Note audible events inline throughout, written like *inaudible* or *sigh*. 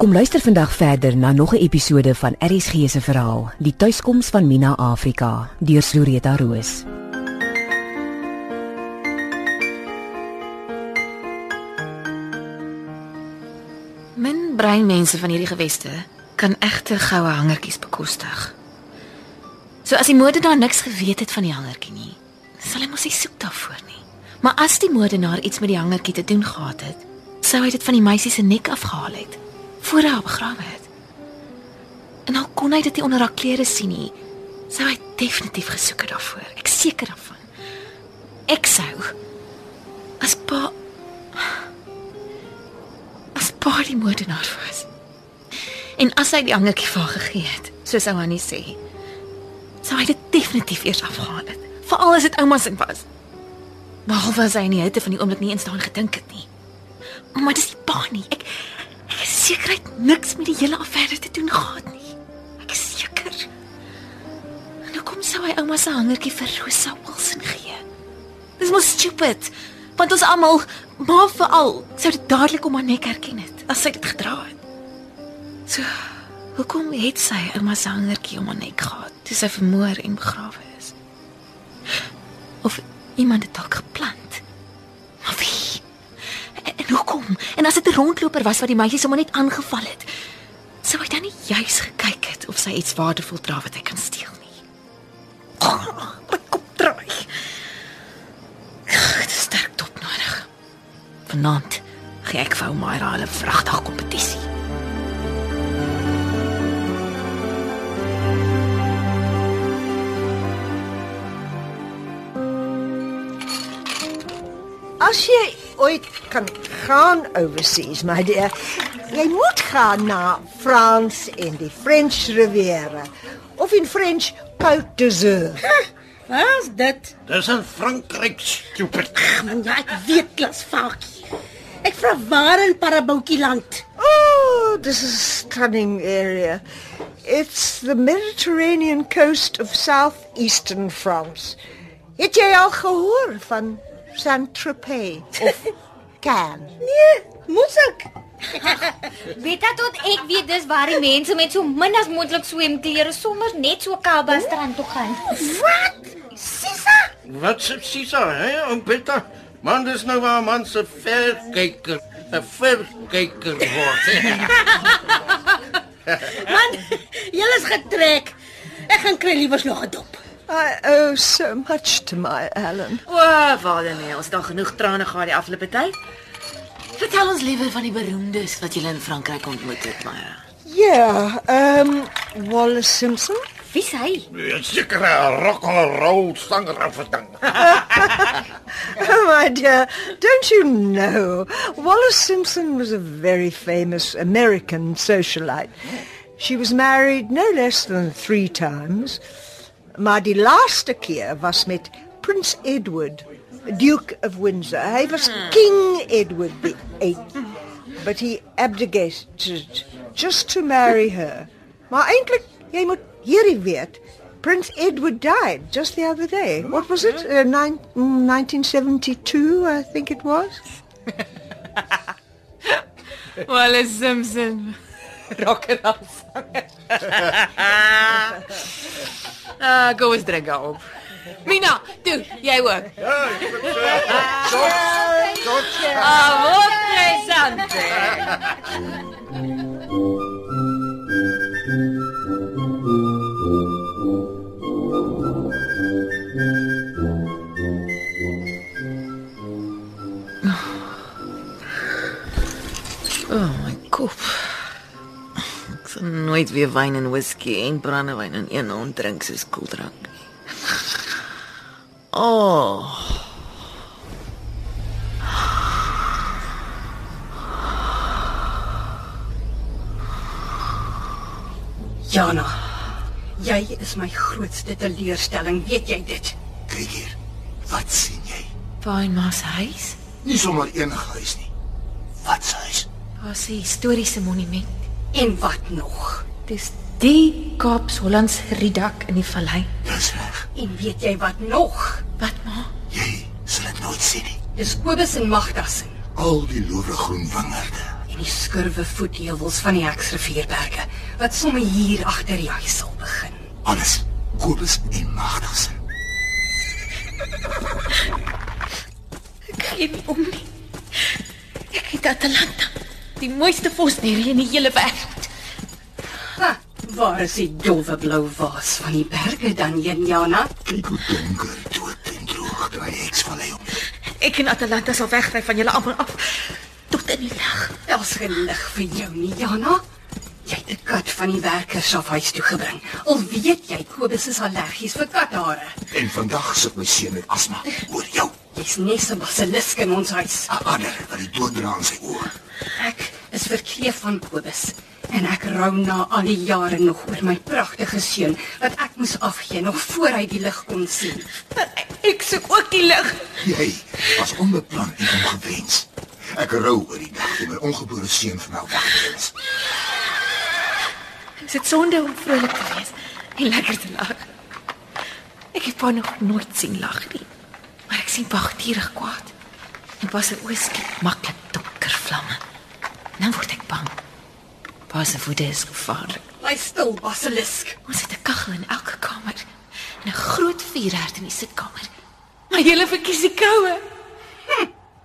Kom luister vandag verder na nog 'n episode van RSG se verhaal, Die tuiskoms van Mina Afrika, deur Floreta Roos. Min breinmense van hierdie geweste kan egte goue hangertjies bekostig. So as die moordenaar niks geweet het van die hangertjie nie, sal hy mos nie soek daarvoor nie. Maar as die moordenaar iets met die hangertjie te doen gehad het, sou hy dit van die meisie se nek afgehaal het voor hy haar begrawe het. En al kon hy dit nie onder haar klere sien nie, sou hy definitief gesoek het daarvoor. Ek seker daarvan. Ek sou as pa as pa die moordenaar was. En as hy die hangertjie vir haar gegee het, soos ou Annie sê, sou hy dit definitief eers afgehaal het. Veral as dit ouma se was. Behalwe as hy in die hitte van die oomblik nie eens daaraan gedink het nie. Maar dis nie pa nie. Ek ek is seker hy het niks met die hele affære te doen gehad nie. Ek is seker. En hoekom sou hy ouma se hangertjie vir Rosa Wilson gee? Dis mos stupid. Want ons almal, maar veral, sou dit dadelik om haar nek herken het as sy dit gedra het. So, hoekom het sy ouma se hangertjie om haar nek gehad toe sy vermoor en begrawe is? Of iemand het dalk geplant? En as dit 'n rondloper was wat die meisie sommer net aangeval het, sou hy dan nie juis gekyk het of sy iets waardevol dra wat hy kan steel nie? Oh, my kop draai. Dit is sterk top nodig. Vanaand gee ek vir ouma hulle vragdag kompetisie. As jy ooit kan gaan overseas, my dear, jy moet gaan na Frans en die French Riviera of in French Côte d'Azur. Waar's dit? Dis in Frankryk, stupid. Man, ja, ek weet klas fakkie. Ek vra waar in Paraboutjieland. Oh, this is a stunning area. It's the Mediterranean coast of southeastern France. Het jy al gehoor van Saint-Tropez of *laughs* Cannes? Nee, moes ek. *laughs* Weet dat tot ek weet dis waar die mense met so min as moontlik swemklere sommer net so Kaaba strand toe gaan. Wat? Sissa? Wat sê Sisa, hè, oom Peter? Man, dis nou waar man se verkyker, 'n verkyker word. *laughs* Man, jy is getrek. Ek gaan kry liewers nog 'n dop. I owe so much to my Alan. O, vader nee, ons het al genoeg trane gehad die afgelope tyd. Vertel ons liewer van die beroemdes wat jy in Frankryk ontmoet het, Maya. Yeah, um Wallace Simpson. Wie's hy? Seker 'n rock and roll sanger of 'n ding. Oh my dear, don't you know Wallace Simpson was a very famous American socialite. She was married no less than 3 times. Maar die laaste keer was met Prins Edward, Duke of Windsor. Hy was King Edward the 8th, but he abdicated just to marry her. Maar eintlik, jy moet hierdie weet, Prince Edward died just the other day. What was it? Uh, nine, mm, 1972, I think it was. *laughs* Wallace Simpson. Rock and roll *laughs* ah, kom ons drink op. Mina, toe, jy ook. Ja, ek moet sê. Tot Ah, wat presente. Weer wyn en whisky en brandewyn in een hand drink soos koeldrank nie. Oh. Jana, jy is my grootste teleurstelling, weet jy dit? Kyk hier. Wat sien jy? Fyn mas huis. Nie sommer enige huis nie. Wat se huis? Daar's 'n historiese monument. En wat nog? Dis die Kaaps Hollands riedak in die vallei. Dis reg. En weet jy wat nog? Wat ma? Jy sal dit nooit sien nie. Dis Kobus en Magdasin. Al die loewe groen wingerde. En die skurwe voetheuwels van die Heksrivierberge wat sommer hier agter die huis sal begin. Alles. Kobus en Magdalsen. Ek gee nie om nie. Ek het Atalanta, die mooiste vosnerie in die hele wêreld. Waar is die dowwe blou vaas van die berge dan, Jana? Kyk hoe donker, dood en droog daai heksvallei om. Ek en Atalanta sal wegry van julle almal af tot in die lig. Daar's geen lig vir jou nie, Jana. Jy het 'n kat van die werkers af huis toe gebring. Al weet jy Kobus is allergies vir kathare. En vandag sit my seun met asma oor jou. Jy's nes 'n basilisk in ons huis. 'n Ander wat die dood dra in sy oë. Ek is verkleef van Kobus en ek rou na al die jare nog oor my pragtige seun wat ek moes afgee nog voor hy die lig kon sien. Ek soek ook die lig. Jy was onbeplan en ongewens. Ek rou oor die dag toe my ongebore seun van my weggeneem is. Is dit sonde om vrolik te wees en lekker te lag? Ek het pa nog nooit sien lag nie. Maar ek sien geduldig kwaad. En pa se oë skiet maklik donker vlamme. Nou word ek bang. Pa se woede is gevaarlik. Bly stil, basilisk. Ons het 'n kaggel in elke kamer en 'n groot vuurherd in die sitkamer. Maar jy verkies die koue.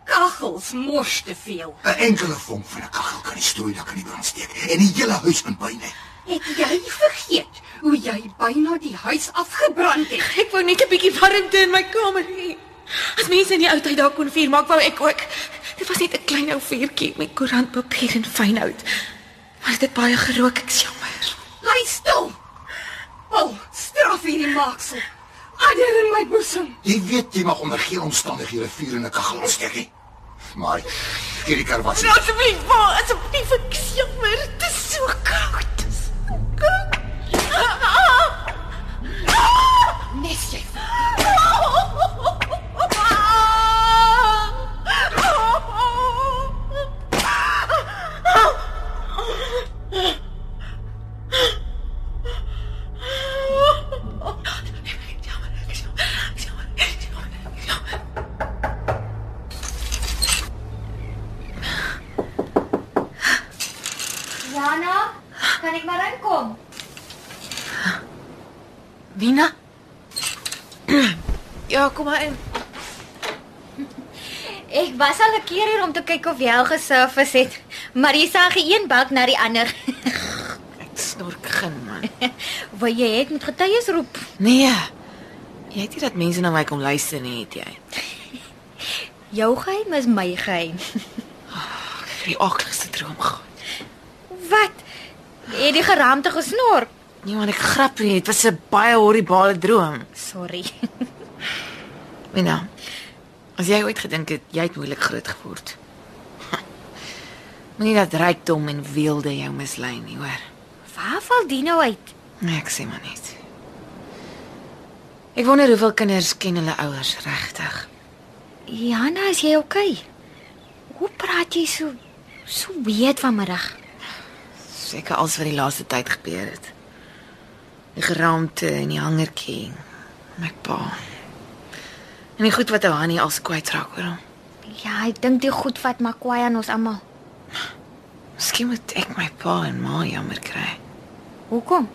Kaggels mors te veel. 'n Enkele vonk van 'n kaggel kan die strooidak in die brand steek en die hele huis in byne. Het jy vergeet hoe jy byna die huis afgebrand het? Ek wou net 'n bietjie warmte in my kamer hê. As mense in die ou tyd daar kon vuur maak, wou ek ook. Dit was net 'n klein ou vuurtjie met koerantpapier en fynhout. Maar dit het baie gerook, ek is jammer. Bly stil. Al straf hierdie maaksel. Adder in my boesem. Jy weet jy mag onder geen omstandighede vuur in 'n kaggel ontsteek nie. Maar gee die karwats. Nou, Asseblief, asseblief, ek is jammer. Dit is so koud. Wina? Ja, kom maar in. Ek was al 'n keer hier om te kyk of jy al gesurfis het, maar jy sag een balk na die ander. *laughs* Ek snork geen man. *laughs* Wat jy het met getuies roep. Nee. Jy het nie dat mense na my kom luister nie, het jy? *laughs* Jou geheim is my geheim. Ek het die akligste droom gehad. Wat? Het jy geraamte gesnork? Nee man, ek grap nie, dit was 'n baie horribale droom. Sorry. *laughs* Wina. As jy ooit gedink het jy het moeilik groot geword. *laughs* Moenie dat rykdom en weelde jou mislei nie, hoor. Waar val die nou uit? Nee, ek sê maar net. Ek wonder hoeveel kinders ken hulle ouers regtig. Jana, is jy okay? Hoe praat jy so so weet vanmiddag? Seker als wat die laaste tyd gebeur het. Die geraamte en die hangertjie. My pa. En die goed wat ou Hannie als kwyt raak oor hom. Ja, ek dink dit goed vat maar kwaai aan ons almal. Miskien moet ek my pa en ma jammer kry. Hoekom?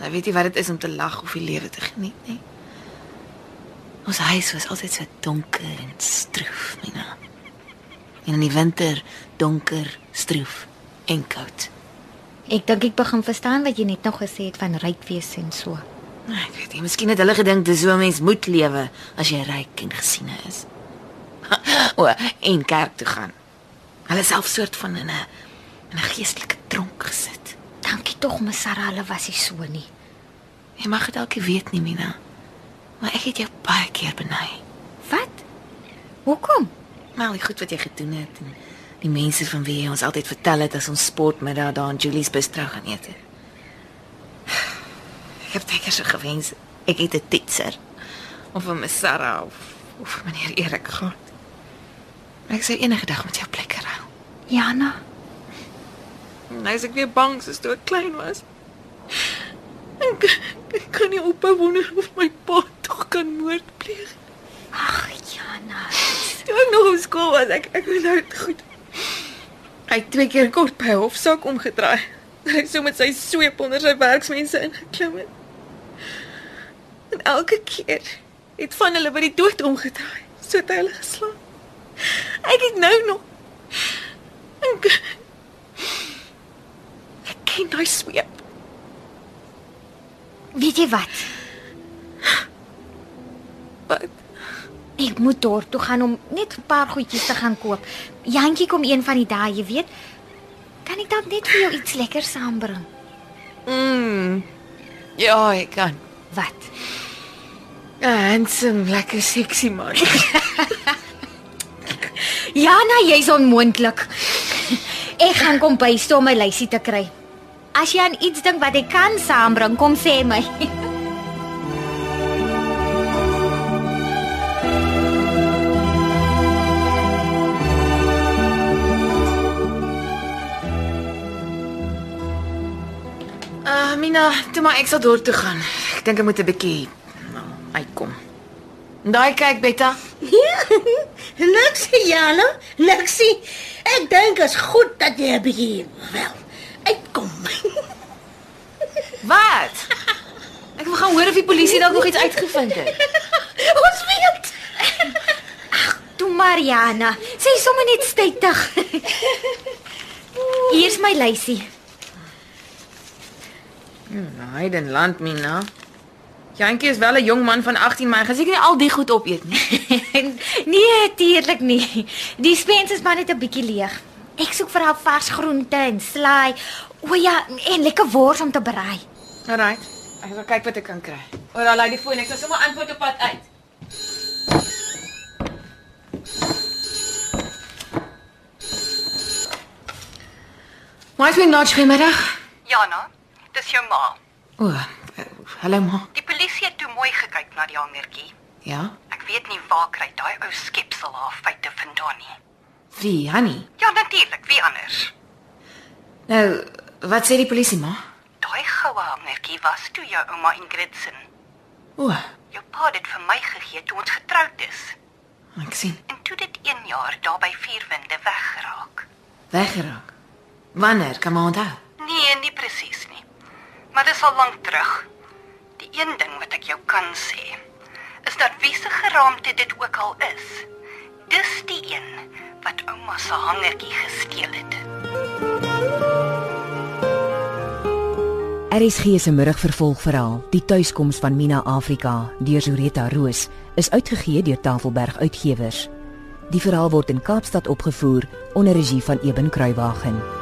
Hulle weet nie wat dit is om te lag of die lewe te geniet nie. Ons huis was altyd so donker en stroef, Mina. En in die winter donker, stroef en koud. Ek dink ek begin verstaan wat jy net nog gesê het van ryk wees en so. Nee, Ek weet nie, miskien het hulle gedink dis hoe 'n mens moet lewe as jy ryk en gesiene is. *laughs* o, en kerk toe gaan. Hulle self soort van in 'n in 'n geestelike tronk gesit. Dankie tog, my Sarah, hulle was nie so nie. Jy mag dit dalk nie weet nie, Mina. Maar ek het jou baie keer beny. Wat? Hoekom? Maar die goed wat jy gedoen het en die mense van wie jy ons altyd vertel het as ons sportmiddag daar in Julie's bistro gaan eet *sighs* het. Ek het baie so gewens ek het 'n titser of 'n Sarah of of meneer Erik gehad. Ek sou enige dag met jou plek ruil. Jana, Nou is ek weer bang soos toe ek klein was. Ek, ek kan nie ophou wonder of my pa tog kan moord pleeg. ag Jana. Toe ek nog op skool was, ek ek onthou dit goed. Hy het twee keer kort by 'n hofsaak omgedraai. Dat ek so met sy sweep onder sy werksmense ingeklim het. En elke keer het van hulle by die dood omgedraai. So het hy hulle geslaan. Ek het nou nog ek, ek ken daai sweep. Weet jy wat? Wat? Ek moet dorp toe gaan om net 'n paar goedjies te gaan koop. Jantjie kom een van die dae, jy weet. Kan ek dalk net vir jou iets lekker saambring? Mm. Ja, ek kan. Wat? 'n Handsome, lekker sexy man. *laughs* Jana, jy's onmoontlik. Ek gaan kom bystaan om my lysie te kry. As jy aan iets dink wat ek kan saambring, kom sê my. *laughs* Mina, toe maar ek sal dorp toe gaan. Ek dink ek moet 'n bietjie nou, uitkom. Daai kyk Betta. *laughs* Luksie Jana, luksie. Ek dink is goed dat jy 'n bietjie wel uitkom. *laughs* Wat? Ek wil gaan hoor of die polisie dalk nog iets uitgevind het. *laughs* Ons weet. Toe Mariana, sê sommer net stytig. Hier's my lysie. Hayden land Mina. Jantjie is wel 'n jong man van 18, maar hy gaan seker nie al die goed opeet nie. *laughs* nee, tuurlik nie. Die spens is maar net 'n bietjie leeg. Ek soek vir al vars groente en slaai. O ja, en lekker wors om te braai. Alraai. Ek sal kyk wat ek kan kry. O, daar lê die foon. Ek sal sommer antwoord op pad uit. Maar ek nou goeiemiddag. Jana, dis jou ma. O, uh, hallo ma. Die polisie het toe mooi gekyk na die hangertjie. Ja? Ek weet nie waar kry daai ou skepsel haar feite vandaan nie. Wie, Hanni? Ja, natuurlik, wie anders? Nou, wat sê die polisie ma? Daai goue hangertjie was toe jou ouma Ingrid se. O, Jou pa het dit vir my gegee toe ons getroud is. ek sien. En toe dit 1 jaar daar by Vierwinde weggeraak. Weggeraak. Wanneer kan maar onthou? Nee, nie presies nie. Maar dis al lank terug. Die een ding wat ek jou kan sê, is dat wie se geraamte dit ook al is, dis die een wat ouma se hangertjie gesteel het. RSG se middagvervolgverhaal, Die tuiskoms van Mina Afrika deur Zureta Roos, is uitgegee deur Tafelberg Uitgewers. Die verhaal word in Kaapstad opgevoer onder regie van Eben Kruiwagen.